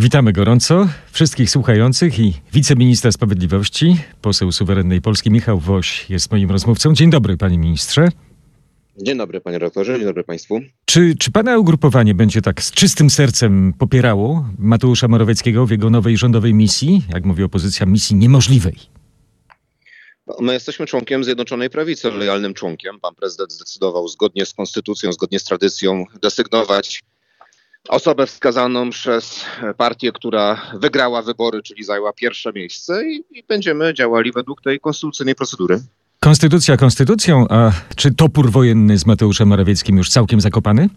Witamy gorąco wszystkich słuchających i wiceministra sprawiedliwości, poseł suwerennej Polski Michał Woś jest moim rozmówcą. Dzień dobry, panie ministrze. Dzień dobry, panie redaktorze, dzień dobry państwu. Czy, czy pana ugrupowanie będzie tak z czystym sercem popierało Mateusza Morawieckiego w jego nowej rządowej misji, jak mówi opozycja, misji niemożliwej? No, my jesteśmy członkiem Zjednoczonej Prawicy, lojalnym członkiem. Pan prezydent zdecydował zgodnie z konstytucją, zgodnie z tradycją desygnować osobę wskazaną przez partię, która wygrała wybory, czyli zajęła pierwsze miejsce i, i będziemy działali według tej konstytucyjnej procedury. Konstytucja konstytucją, a czy topór wojenny z Mateuszem Morawieckim już całkiem zakopany?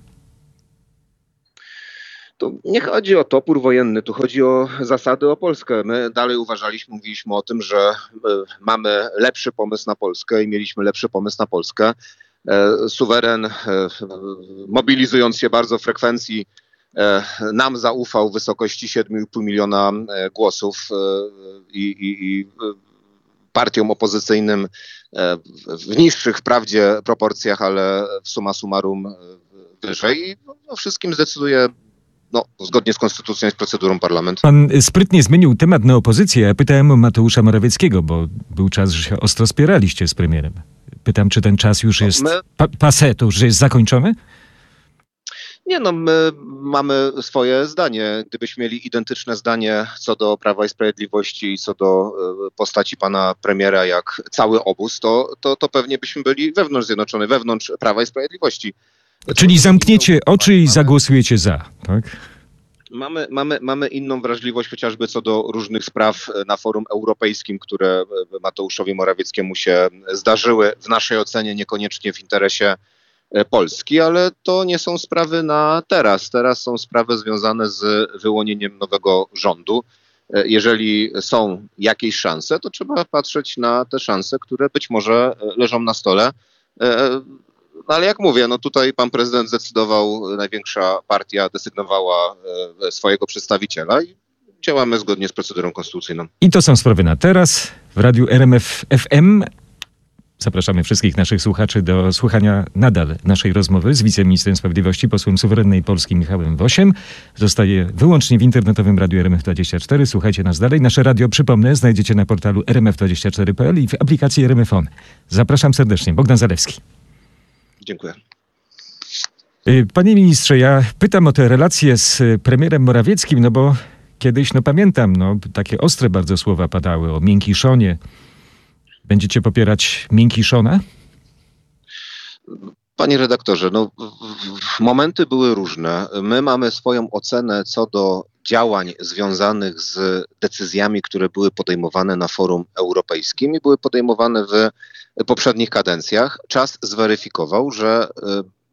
Tu nie chodzi o topór wojenny, tu chodzi o zasady o Polskę. My dalej uważaliśmy, mówiliśmy o tym, że e, mamy lepszy pomysł na Polskę i mieliśmy lepszy pomysł na Polskę. E, suweren, e, mobilizując się bardzo w frekwencji, nam zaufał w wysokości 7,5 miliona głosów i, i, i partiom opozycyjnym w niższych wprawdzie proporcjach, ale w suma summarum wyżej. I o wszystkim zdecyduje no, zgodnie z konstytucją i z procedurą parlamentu. Pan sprytnie zmienił temat na opozycję. Ja pytałem o Mateusza Morawieckiego, bo był czas, że się ostro spieraliście z premierem. Pytam, czy ten czas już jest no, my... pa passé, to już jest zakończony? Nie no, my mamy swoje zdanie. Gdybyśmy mieli identyczne zdanie co do Prawa i Sprawiedliwości i co do e, postaci pana premiera, jak cały obóz, to, to, to pewnie byśmy byli wewnątrz Zjednoczonej, wewnątrz Prawa i Sprawiedliwości. Czyli zamkniecie oczy i zagłosujecie za, tak? Mamy, mamy, mamy inną wrażliwość chociażby co do różnych spraw na forum europejskim, które Mateuszowi Morawieckiemu się zdarzyły. W naszej ocenie niekoniecznie w interesie e, Polski, ale to nie są sprawy na teraz. Teraz są sprawy związane z wyłonieniem nowego rządu. E, jeżeli są jakieś szanse, to trzeba patrzeć na te szanse, które być może leżą na stole. E, ale jak mówię, no tutaj pan prezydent zdecydował, największa partia desygnowała e, swojego przedstawiciela i działamy zgodnie z procedurą konstytucyjną. I to są sprawy na teraz. W radiu RMF FM Zapraszamy wszystkich naszych słuchaczy do słuchania nadal naszej rozmowy z wiceministrem sprawiedliwości, posłem suwerennej Polski Michałem Wosiem. Zostaje wyłącznie w internetowym radiu RMF24. Słuchajcie nas dalej. Nasze radio, przypomnę, znajdziecie na portalu rmf24.pl i w aplikacji RMFON. Zapraszam serdecznie. Bogdan Zalewski. Dziękuję. Y, panie ministrze, ja pytam o te relacje z premierem Morawieckim, no bo kiedyś, no pamiętam, no, takie ostre bardzo słowa padały o miękkiszonie. Będziecie popierać miękkiszona? Panie redaktorze, no, momenty były różne. My mamy swoją ocenę co do działań związanych z decyzjami, które były podejmowane na forum europejskim i były podejmowane w poprzednich kadencjach. Czas zweryfikował, że y,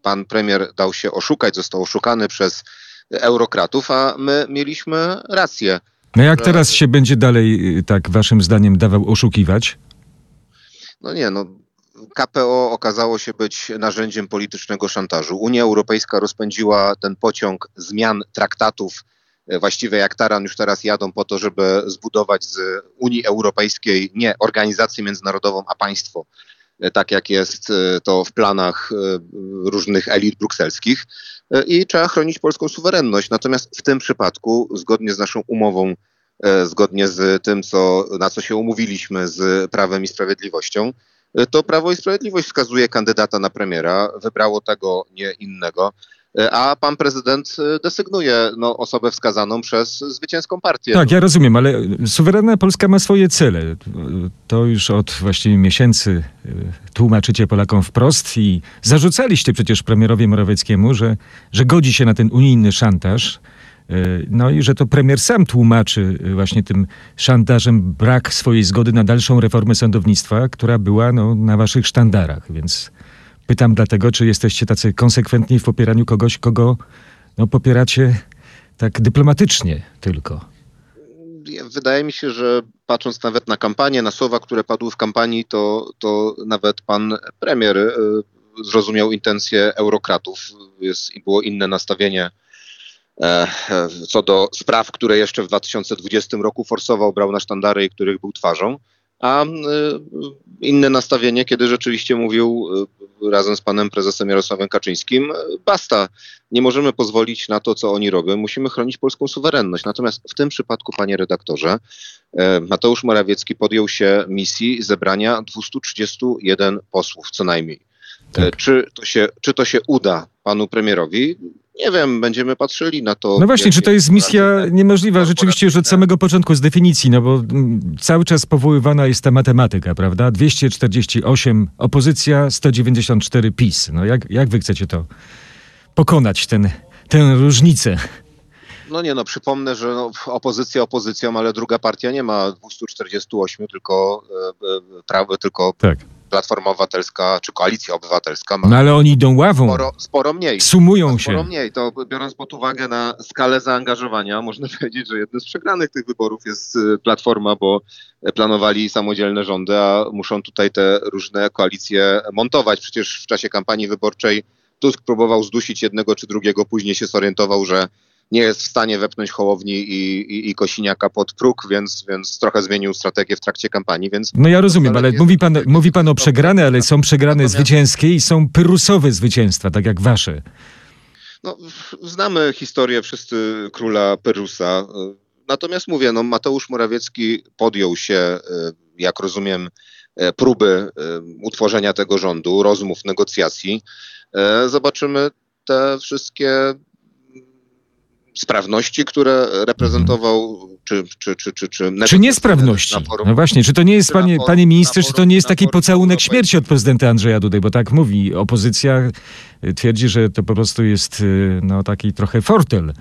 pan premier dał się oszukać, został oszukany przez eurokratów, a my mieliśmy rację. No jak teraz się będzie dalej, y, tak waszym zdaniem, dawał oszukiwać? No nie, no KPO okazało się być narzędziem politycznego szantażu. Unia Europejska rozpędziła ten pociąg zmian traktatów E, właściwie jak taran już teraz jadą po to, żeby zbudować z Unii Europejskiej nie organizację międzynarodową, a państwo, e, tak jak jest e, to w planach różnych elit brukselskich. I trzeba chronić polską suwerenność. Natomiast w tym przypadku, zgodnie z naszą umową, zgodnie z tym, co, na co się umówiliśmy z Prawem i Sprawiedliwością, to Prawo i Sprawiedliwość wskazuje kandydata na premiera, wybrało tego, nie innego. E, a pan prezydent e, desygnuje no, osobę wskazaną przez zwycięską partię. Tak, ja rozumiem, ale suwerenna Polska ma swoje cele. To już od właściwie miesięcy e, tłumaczycie Polakom wprost i zarzucaliście przecież premierowi Morawieckiemu, że, że godzi się na ten unijny szantaż. No i że to premier sam tłumaczy właśnie tym szantażem brak swojej zgody na dalszą reformę sądownictwa, która była no, na waszych sztandarach, więc Pytam dlatego, czy jesteście tacy konsekwentni w popieraniu kogoś, kogo no, popieracie tak dyplomatycznie tylko. Wydaje mi się, że patrząc nawet na kampanię, na słowa, które padły w kampanii, to, to nawet pan premier y, zrozumiał intencje eurokratów. Jest, było inne nastawienie e, co do spraw, które jeszcze w 2020 roku forsował, brał na sztandary i których był twarzą. a inne nastawienie, kiedy rzeczywiście mówił razem z panem prezesem Jarosławem Kaczyńskim, basta, nie możemy pozwolić na to, co oni robią, musimy chronić polską suwerenność. Natomiast w tym przypadku, panie redaktorze, Mateusz Morawiecki podjął się misji zebrania 231 posłów co najmniej. Tak. Czy, to się, czy to się uda panu premierowi? Nie wiem, będziemy patrzyli na to. No właśnie, czy to jest misja niemożliwa rzeczywiście już od samego początku z definicji, no bo mm, cały czas powoływana jest ta matematyka, prawda? 248 opozycja, 194 PiS. No jak, jak wy chcecie to pokonać, ten, tę różnicę? No nie, no przypomnę, że no, opozycja opozycją, ale druga partia nie ma 248, tylko, e, e, prawo, tylko tak. Platforma Obywatelska czy Koalicja Obywatelska ma. No ale oni idą ławą. Sporo, sporo mniej. Sumują sporo się. Sporo mniej. To biorąc pod uwagę na skalę zaangażowania, można powiedzieć, że jednym z przegranych tych wyborów jest y, Platforma, bo planowali samodzielne rządy, a muszą tutaj te różne koalicje montować. Przecież w czasie kampanii wyborczej Tusk próbował zdusić jednego czy drugiego, później się zorientował, że nie jest w stanie wepchnąć Hołowni i, i, i Kosiniaka pod próg, więc, więc trochę zmienił strategię w trakcie kampanii. Więc no ja rozumiem, ale mówi pan, mówi pan o przegrane, ale są przegrane Natomiast... zwycięskie i są pyrusowe zwycięstwa, tak jak wasze. No, znamy historię wszyscy króla Perusa. Natomiast mówię, no, Mateusz Morawiecki podjął się, jak rozumiem, próby utworzenia tego rządu, rozmów, negocjacji. Zobaczymy te wszystkie sprawności, które reprezentował, czy, czy, czy, czy, czy, czy niesprawności. Forum, no właśnie, czy to nie jest, panie, panie ministrze, czy to nie jest taki pocałunek śmierci od prezydenta Andrzeja Dudy, bo tak mówi, opozycja twierdzi, że to po prostu jest y, no, taki trochę fortel.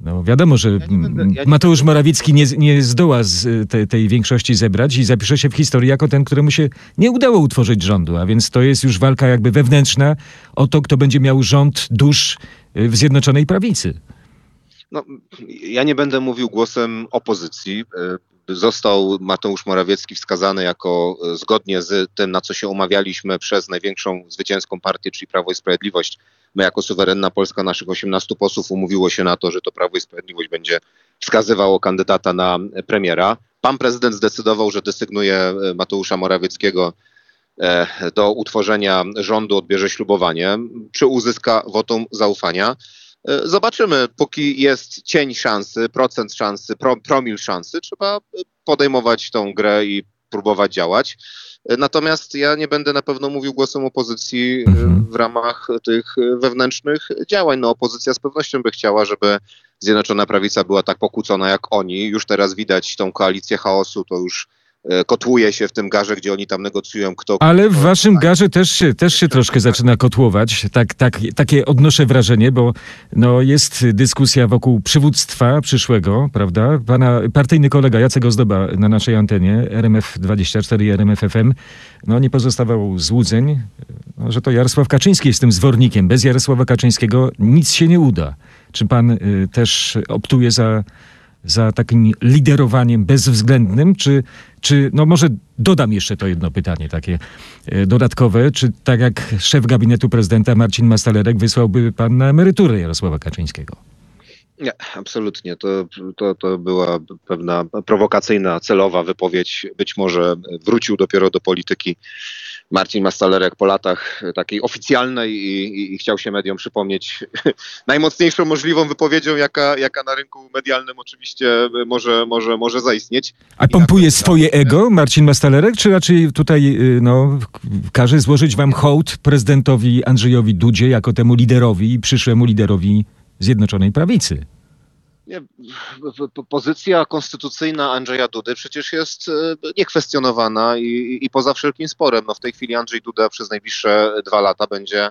No wiadomo, że ja będę, ja Mateusz Morawiecki nie, nie zdoła z y, te, tej większości zebrać i zapisze się w historii jako ten, któremu się nie udało utworzyć rządu, a więc to jest już walka jakby wewnętrzna o to, kto będzie miał rząd dusz y, w Zjednoczonej Prawicy. No, ja nie będę mówił głosem opozycji. E, został Mateusz Morawiecki wskazany jako e, zgodnie z tym, na co się umawialiśmy przez największą zwycięską partię, czyli Prawo i Sprawiedliwość. My jako suwerenna Polska, naszych 18 posłów umówiło się na to, że to Prawo i Sprawiedliwość będzie wskazywało kandydata na premiera. Pan prezydent zdecydował, że desygnuje e, Mateusza Morawieckiego do utworzenia rządu, odbierze ślubowanie. Czy uzyska wotum zaufania? E, zobaczymy, póki jest cień szansy, procent szansy, pro, promil szansy, trzeba podejmować tą grę i próbować działać. E, natomiast ja nie będę na pewno mówił głosem opozycji e, mhm. w ramach tych wewnętrznych działań. No, opozycja z pewnością by chciała, żeby Zjednoczona Prawica była tak pokłócona jak oni. Już teraz widać tą koalicję chaosu, to już E, kotłuje się w tym garze, gdzie oni tam negocjują, kto... Ale w waszym garze też się, też się troszkę zaczyna kotłować. Tak, tak, takie odnoszę wrażenie, bo no, jest dyskusja wokół przywództwa przyszłego, prawda? Pana partyjny kolega Jacek Ozdoba na naszej antenie, RMF24 i RMF-FM, no, nie pozostawał złudzeń, no, że to Jarosław Kaczyński jest tym zwornikiem. Bez Jarosława Kaczyńskiego nic się nie uda. Czy pan y, też optuje za za takim liderowaniem bezwzględnym, czy, czy no może dodam jeszcze to jedno pytanie takie e, dodatkowe, czy tak jak szef gabinetu prezydenta Marcin Mastalerek wysłałby pan na emeryturę Jarosława Kaczyńskiego? Nie, absolutnie. To, to, to była pewna prowokacyjna, celowa wypowiedź. Być może wrócił dopiero do polityki Marcin Mastalerek po latach takiej oficjalnej i, i, i, chciał się mediom przypomnieć najmocniejszą możliwą wypowiedzią, jaka, jaka na rynku medialnym oczywiście może, może, może zaistnieć. A pompuje swoje ego Marcin Mastalerek, czy raczej tutaj y, no, każe złożyć wam hołd prezydentowi Andrzejowi Dudzie jako temu liderowi przyszłemu liderowi Zjednoczonej Prawicy? Nie, pozycja konstytucyjna Andrzeja Dudy przecież jest e, niekwestionowana i, i poza wszelkim sporem. No w tej chwili Andrzej Duda przez najbliższe dwa lata będzie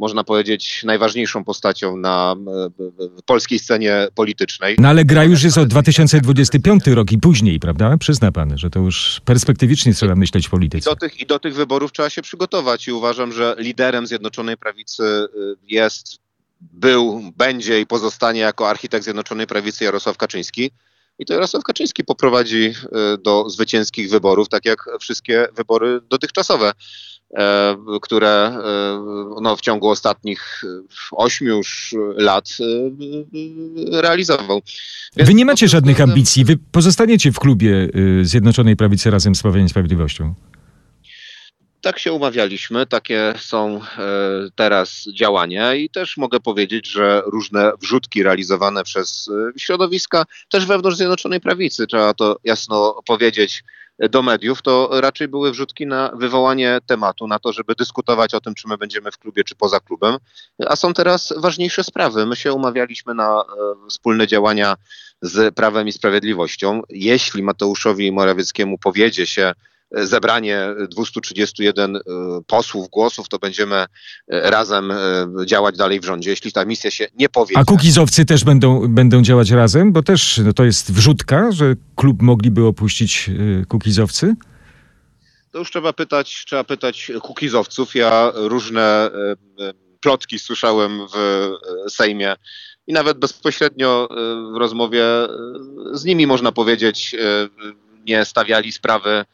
można powiedzieć, najważniejszą postacią na e, polskiej scenie politycznej. No ale gra już jest od 2025 rok i później, prawda? Przyzna pan, że to już perspektywicznie trzeba myśleć w polityce. I do tych, i do tych wyborów trzeba się przygotować i uważam, że liderem Zjednoczonej Prawicy e, jest był, będzie i pozostanie jako architekt Zjednoczonej Prawicy Jarosław Kaczyński. i to Jarosław Kaczyński poprowadzi do zwycięskich wyborów, tak jak wszystkie wybory dotychczasowe. E, które e, no, w ciągu ostatnich ośmiu już lat e, realizował. Więc wy nie macie żadnych ambicji, wy pozostaniecie w klubie Zjednoczonej Prawicy razem z Prawem i Sprawiedliwością. Tak się umawialiśmy, takie są teraz działania i też mogę powiedzieć, że różne wrzutki realizowane przez środowiska, też wewnątrz Zjednoczonej Prawicy, trzeba to jasno powiedzieć, do mediów, to raczej były wrzutki na wywołanie tematu, na to, żeby dyskutować o tym, czy my będziemy w klubie, czy poza klubem. A są teraz ważniejsze sprawy. My się umawialiśmy na e, wspólne działania z Prawem i Sprawiedliwością. Jeśli Mateuszowi Morawieckiemu powiedzie się, zebranie 231 e, posłów, głosów, to będziemy e, razem e, działać dalej w rządzie, jeśli ta misja się nie powiedzie. A kukizowcy też będą, będą działać razem? Bo też no to jest wrzutka, że klub mogliby opuścić kukizowcy? To już trzeba pytać, trzeba pytać kukizowców. Ja różne plotki słyszałem w Sejmie i nawet bezpośrednio w rozmowie z nimi można powiedzieć, nie stawiali sprawy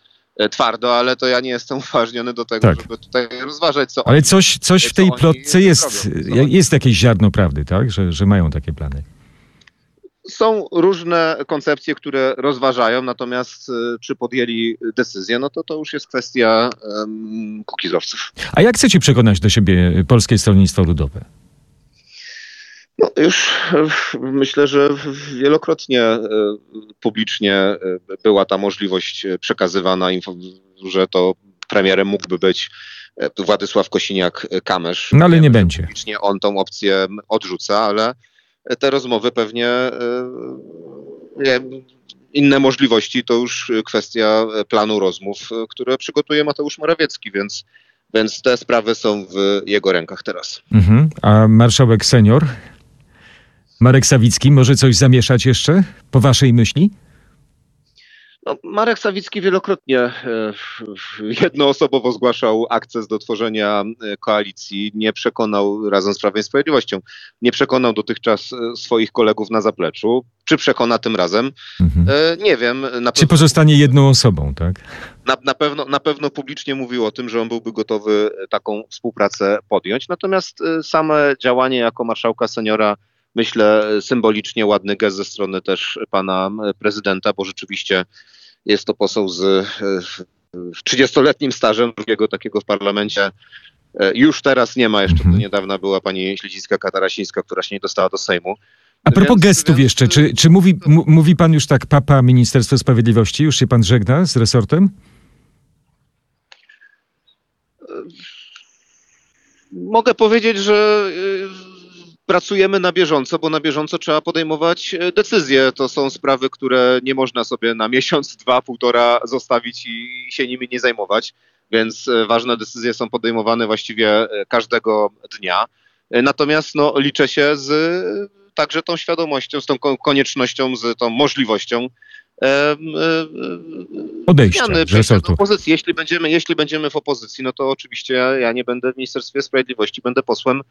twardo, ale to ja nie jestem uważniony do tego, tak. żeby tutaj rozważać, co Ale coś, coś w tej plotce jest, jest jakieś ziarno prawdy, tak? Że, że mają takie plany. Są różne koncepcje, które rozważają, natomiast e, czy podjęli decyzję, no to to już jest kwestia um, kukizowców. A jak chcecie przekonać do siebie Polskie Stronnictwo Ludowe? No już myślę, że wielokrotnie e, publicznie e, była ta możliwość przekazywana, że to premierem mógłby być e, Władysław Kosiniak-Kamysz. No ale nie będzie. Publicznie on tą opcję odrzuca, ale te rozmowy pewnie nie, inne możliwości to już kwestia planu rozmów, które przygotuje Mateusz Morawiecki, więc, więc te sprawy są w jego rękach teraz. Mhm. A marszałek senior Marek Sawicki może coś zamieszać jeszcze, po waszej myśli? No, Marek Sawicki wielokrotnie e, jednoosobowo zgłaszał akces do tworzenia e, koalicji. Nie przekonał razem z Prawem i Sprawiedliwością, nie przekonał dotychczas e, swoich kolegów na zapleczu. Czy przekona tym razem? Mhm. Nie wiem. Na Czy pozostanie jedną osobą, tak? Na, na, pewno, na pewno publicznie mówił o tym, że on byłby gotowy taką współpracę podjąć. Natomiast same działanie jako marszałka seniora myślę, symbolicznie ładny gest ze strony też pana prezydenta, bo rzeczywiście jest to poseł z 30-letnim stażem, drugiego takiego w parlamencie. Już teraz nie ma, jeszcze do niedawna była pani Śledzińska-Katarasińska, która się nie dostała do Sejmu. A propos więc, gestów więc... jeszcze, czy, czy mówi, mówi pan już tak papa Ministerstwo Sprawiedliwości? Już się pan żegna z resortem? Mogę powiedzieć, że pracujemy na bieżąco, bo na bieżąco trzeba podejmować e, decyzje. To są sprawy, które nie można sobie na miesiąc, dwa, półtora zostawić i się nimi nie zajmować. Więc e, ważne decyzje są podejmowane właściwie e, każdego dnia. Natomiast no, liczę się z także tą świadomością, z tą koniecznością, z tą możliwością odejścia z opozycji. Jeśli będziemy, jeśli będziemy w opozycji, no to oczywiście ja nie będę w Ministerstwie Sprawiedliwości, będę posłem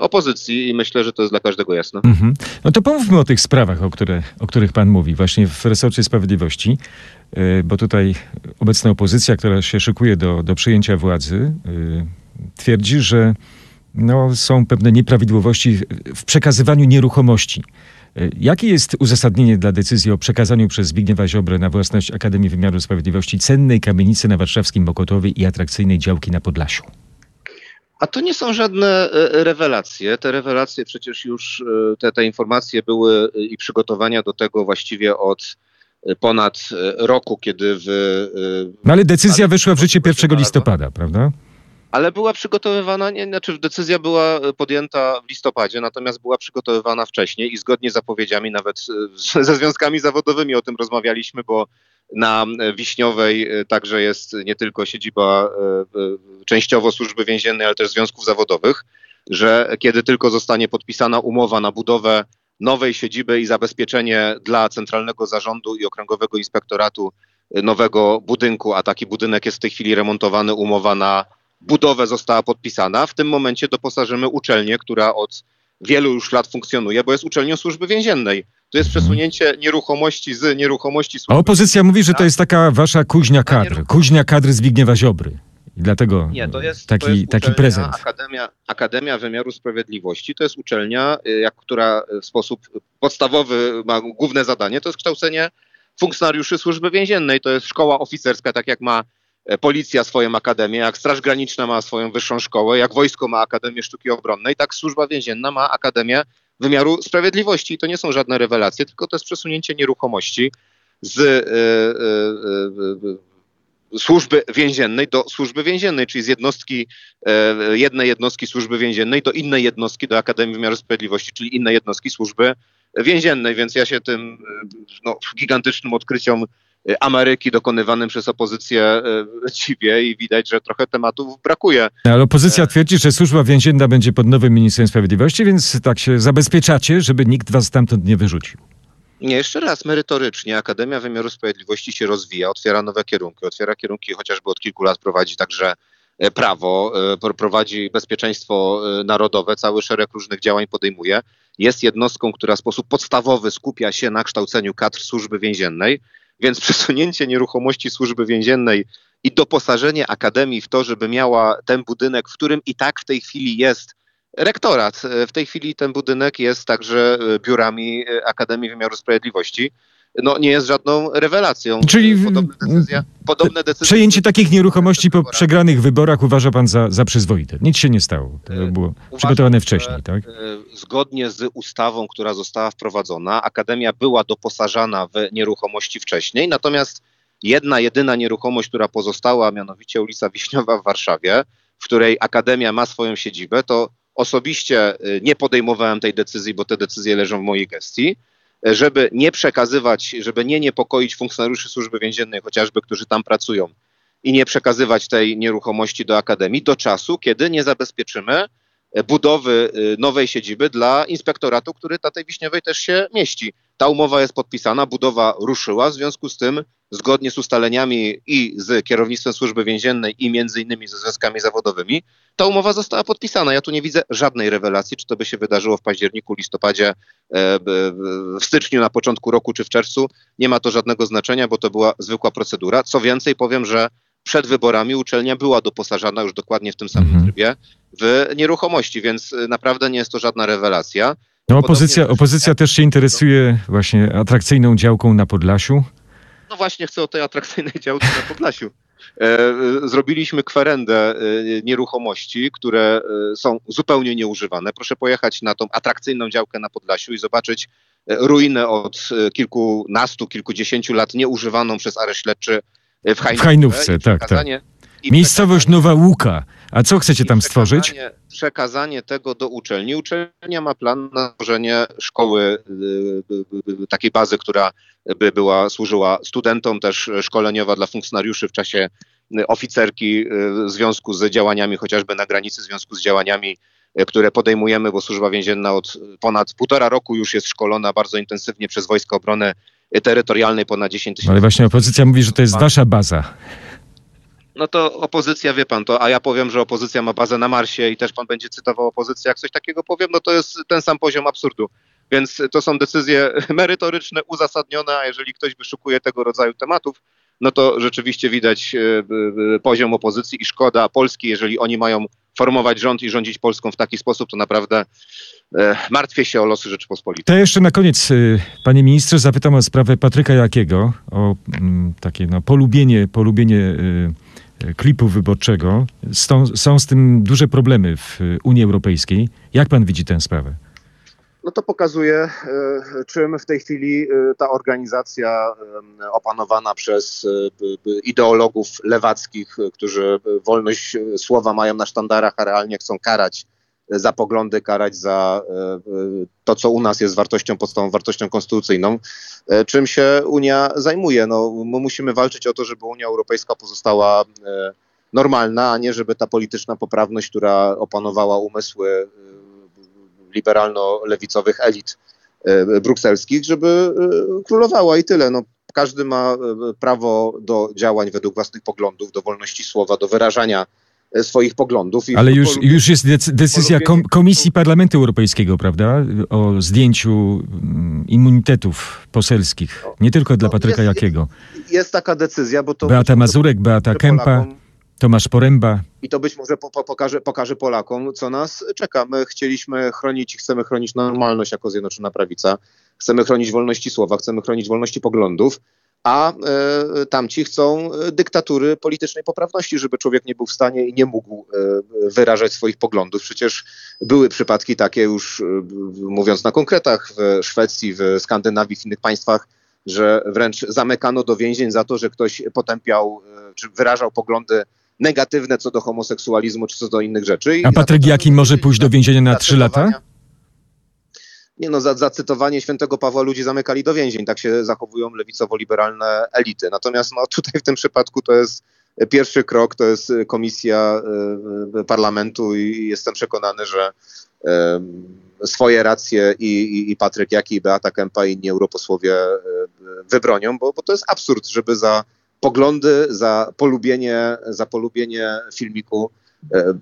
opozycji i myślę, że to jest dla każdego jasne. Mhm. No to pomówmy o tych sprawach, o, które, o których pan mówi, właśnie w resorcie sprawiedliwości, e, bo tutaj obecna opozycja, która się szykuje do, do przyjęcia władzy, e, twierdzi, że no, są pewne nieprawidłowości w przekazywaniu nieruchomości. E, jakie jest uzasadnienie dla decyzji o przekazaniu przez Zbigniewa Ziobrę na własność Akademii Wymiaru Sprawiedliwości cennej kamienicy na warszawskim Mokotowie i atrakcyjnej działki na Podlasiu? A to nie są żadne e, rewelacje. Te rewelacje przecież już, e, te, te informacje były e, i przygotowania do tego właściwie od ponad roku, kiedy w. No ale decyzja weszła w życie 1 listopada, prawda? Ale była przygotowywana, nie, znaczy decyzja była podjęta w listopadzie, natomiast była przygotowywana wcześniej i zgodnie z zapowiedziami, nawet ze związkami zawodowymi o tym rozmawialiśmy, bo na Wiśniowej e, także jest nie tylko siedziba e, e, częściowo służby więziennej, ale też związków zawodowych, że kiedy tylko zostanie podpisana umowa na budowę nowej siedziby i zabezpieczenie dla Centralnego Zarządu i Okręgowego Inspektoratu nowego budynku, a taki budynek jest w tej chwili remontowany, umowa na budowę została podpisana. W tym momencie doposażymy uczelnię, która od wielu już lat funkcjonuje, bo jest uczelnią służby więziennej. To jest przesunięcie nieruchomości z nieruchomości. A opozycja mówi, że to jest taka wasza kuźnia kadr, kuźnia kadry Zbigniewa Ziobry. I dlatego Nie, to jest, taki, to jest taki prezent. Akademia, Akademia Wymiaru Sprawiedliwości to jest uczelnia, y, jak, która w sposób podstawowy ma główne zadanie, to jest kształcenie funkcjonariuszy służby więziennej. To jest szkoła oficerska, tak jak ma e, policja swoją akademię, jak Straż Graniczna ma swoją wyższą szkołę, jak wojsko ma Akademię Sztuki Obronnej, tak służba więzienna ma Akademię Wymiaru Sprawiedliwości. I to nie są żadne rewelacje, tylko to jest przesunięcie nieruchomości z y, y, y, służby więziennej do służby więziennej, czyli z jednostki, e, jednej jednostki służby więziennej do innej jednostki, do Akademii Wymiaru Sprawiedliwości, czyli innej jednostki służby więziennej, więc ja się tym no, gigantycznym odkryciom Ameryki dokonywanym przez opozycję dziwię i widać, że trochę tematów brakuje. Ale opozycja twierdzi, że służba więzienna będzie pod nowym Ministerstwem Sprawiedliwości, więc tak się zabezpieczacie, żeby nikt was stamtąd nie wyrzucił. Nie, jeszcze raz, merytorycznie Akademia Wymiaru Sprawiedliwości się rozwija, otwiera nowe kierunki, otwiera kierunki chociażby od kilku lat prowadzi także e, prawo, e, prowadzi bezpieczeństwo e, narodowe, cały szereg różnych działań podejmuje. Jest jednostką, która w sposób podstawowy skupia się na kształceniu kadr służby więziennej, więc przesunięcie nieruchomości służby więziennej i doposażenie Akademii w to, żeby miała ten budynek, w którym i tak w tej chwili jest rektorat. W tej chwili ten budynek jest także e, biurami e, Akademii Wymiaru Sprawiedliwości. No, nie jest żadną rewelacją. Czyli podobne decyzje, podobne decyzje przejęcie takich nieruchomości po przegranych wyborach uważa pan za, za przyzwoite. Nic się nie stało. To e, było Uważam, przygotowane wcześniej, tak? Zgodnie z ustawą, która została wprowadzona, Akademia była doposażana w nieruchomości wcześniej, natomiast jedna, jedyna nieruchomość, która pozostała, mianowicie ulica Wiśniowa w Warszawie, w której Akademia ma swoją siedzibę, to Osobiście y, nie podejmowałem tej decyzji, bo te decyzje leżą w mojej gestii, żeby nie przekazywać, żeby nie niepokoić funkcjonariuszy służby więziennej, chociażby, którzy tam pracują, i nie przekazywać tej nieruchomości do akademii do czasu, kiedy nie zabezpieczymy y, budowy nowej siedziby dla inspektoratu, który na tej Wiśniowej też się mieści. Ta umowa jest podpisana, budowa ruszyła, w związku z tym zgodnie z ustaleniami i z kierownictwem służby więziennej i między innymi ze związkami zawodowymi, ta umowa została podpisana. Ja tu nie widzę żadnej rewelacji, czy to by się wydarzyło w październiku, listopadzie, e, w styczniu, na początku roku czy w czerwcu. Nie ma to żadnego znaczenia, bo to była zwykła procedura. Co więcej, powiem, że przed wyborami uczelnia była doposażana już dokładnie w tym samym mhm. trybie w nieruchomości, więc naprawdę nie jest to żadna rewelacja. No, opozycja, opozycja też się interesuje właśnie atrakcyjną działką na Podlasiu. No właśnie chcę o tej atrakcyjnej działce na Podlasiu. E, zrobiliśmy kwerendę e, nieruchomości, które e, są zupełnie nieużywane. Proszę pojechać na tą atrakcyjną działkę na Podlasiu i zobaczyć ruinę od kilkunastu, kilkudziesięciu lat nieużywaną przez areszt śledczy w Hajnówce. W Hajnówce, tak, tak. Miejscowość Nowa Łuka. A co chcecie tam stworzyć? Przekazanie tego do uczelni. Uczelnia ma plan na tworzenie szkoły, y, y, y, takiej bazy, która by była, służyła studentom, też szkoleniowa dla funkcjonariuszy w czasie oficerki w związku z działaniami chociażby na granicy, w związku z działaniami, które podejmujemy, bo służba więzienna od ponad półtora roku już jest szkolona bardzo intensywnie przez Wojska Obrony Terytorialnej, ponad 10 tysięcy. Ale właśnie opozycja mówi, że to jest wasza baza no to opozycja, wie pan to, a ja powiem, że opozycja ma bazę na Marsie i też pan będzie cytował opozycję, jak coś takiego powiem, no to jest ten sam poziom absurdu. Więc to są decyzje merytoryczne, uzasadnione, a jeżeli ktoś wyszukuje tego rodzaju tematów, no to rzeczywiście widać e, e, poziom opozycji i szkoda Polski, jeżeli oni mają formować rząd i rządzić Polską w taki sposób, to naprawdę e, martwię się o losy Rzeczypospolitej. To jeszcze na koniec, panie ministrze, zapytam o sprawę Patryka Jakiego, o mm, takie no, polubienie, polubienie klipu wyborczego. Są, są z tym duże problemy w Unii Europejskiej. Jak pan widzi tę sprawę? No to pokazuje, e, czym w tej chwili e, ta organizacja e, opanowana przez ideologów lewackich, którzy wolność słowa mają na sztandarach, a realnie chcą karać za poglądy, karać za to, co u nas jest wartością podstawową, wartością konstytucyjną, czym się Unia zajmuje. No, my musimy walczyć o to, żeby Unia Europejska pozostała normalna, a nie żeby ta polityczna poprawność, która opanowała umysły liberalno-lewicowych elit e, brukselskich, żeby e, królowała i tyle. No, każdy ma e, prawo do działań według własnych poglądów, do wolności słowa, do wyrażania e, swoich poglądów. I Ale już, już jest dec- decyzja Komisji Parlamentu Europejskiego, prawda? O zdjęciu mm, immunitetów poselskich. Nie tylko dla No, Patryka jest- Jakiego. Jest taka decyzja, bo to Beata Mazurek, Beata Kępa, Polakom- Tomasz Poręba. I to być może po, po, pokaże, pokaże Polakom, co nas czeka. My chcieliśmy chronić, chcemy chronić normalność jako Zjednoczona Prawica, chcemy chronić wolności słowa, chcemy chronić wolności poglądów, a e, tamci chcą e, dyktatury politycznej poprawności, żeby człowiek nie był w stanie i nie mógł e, wyrażać swoich poglądów. Przecież były przypadki takie już, e, mówiąc na konkretach, w Szwecji, w Skandynawii, w innych państwach, że wręcz zamykano do więzień za to, że ktoś potępiał, e, czy wyrażał poglądy negatywne co do homoseksualizmu, czy co do innych rzeczy. A Patryk Jaki może pójść do więzienia na trzy lata? Nie no, za, za cytowanie świętego Pawła ludzi zamykali do więzień. Tak się zachowują lewicowo-liberalne elity. Natomiast no, tutaj w tym przypadku to jest pierwszy krok, to jest komisja e, parlamentu i jestem przekonany, że e, swoje racje i, i, i Patryk Jaki, i Beata Kempa i inni europosłowie e, wybronią, bo, bo to jest absurd, żeby za poglądy, za polubienie, za polubienie filmiku e,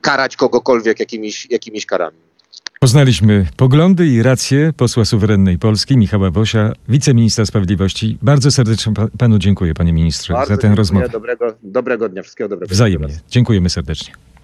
karać kogokolwiek jakimiś, jakimiś karami. Poznaliśmy poglądy i racje posła suwerennej Polski Michała Wosia, wiceministra sprawiedliwości. Bardzo serdecznie pa- panu dziękuję, panie ministrze, za tę dziękuję. rozmowę. Dobrego, dobrego dnia, wszystkiego dobrego. Wzajemnie. Dziękujemy serdecznie.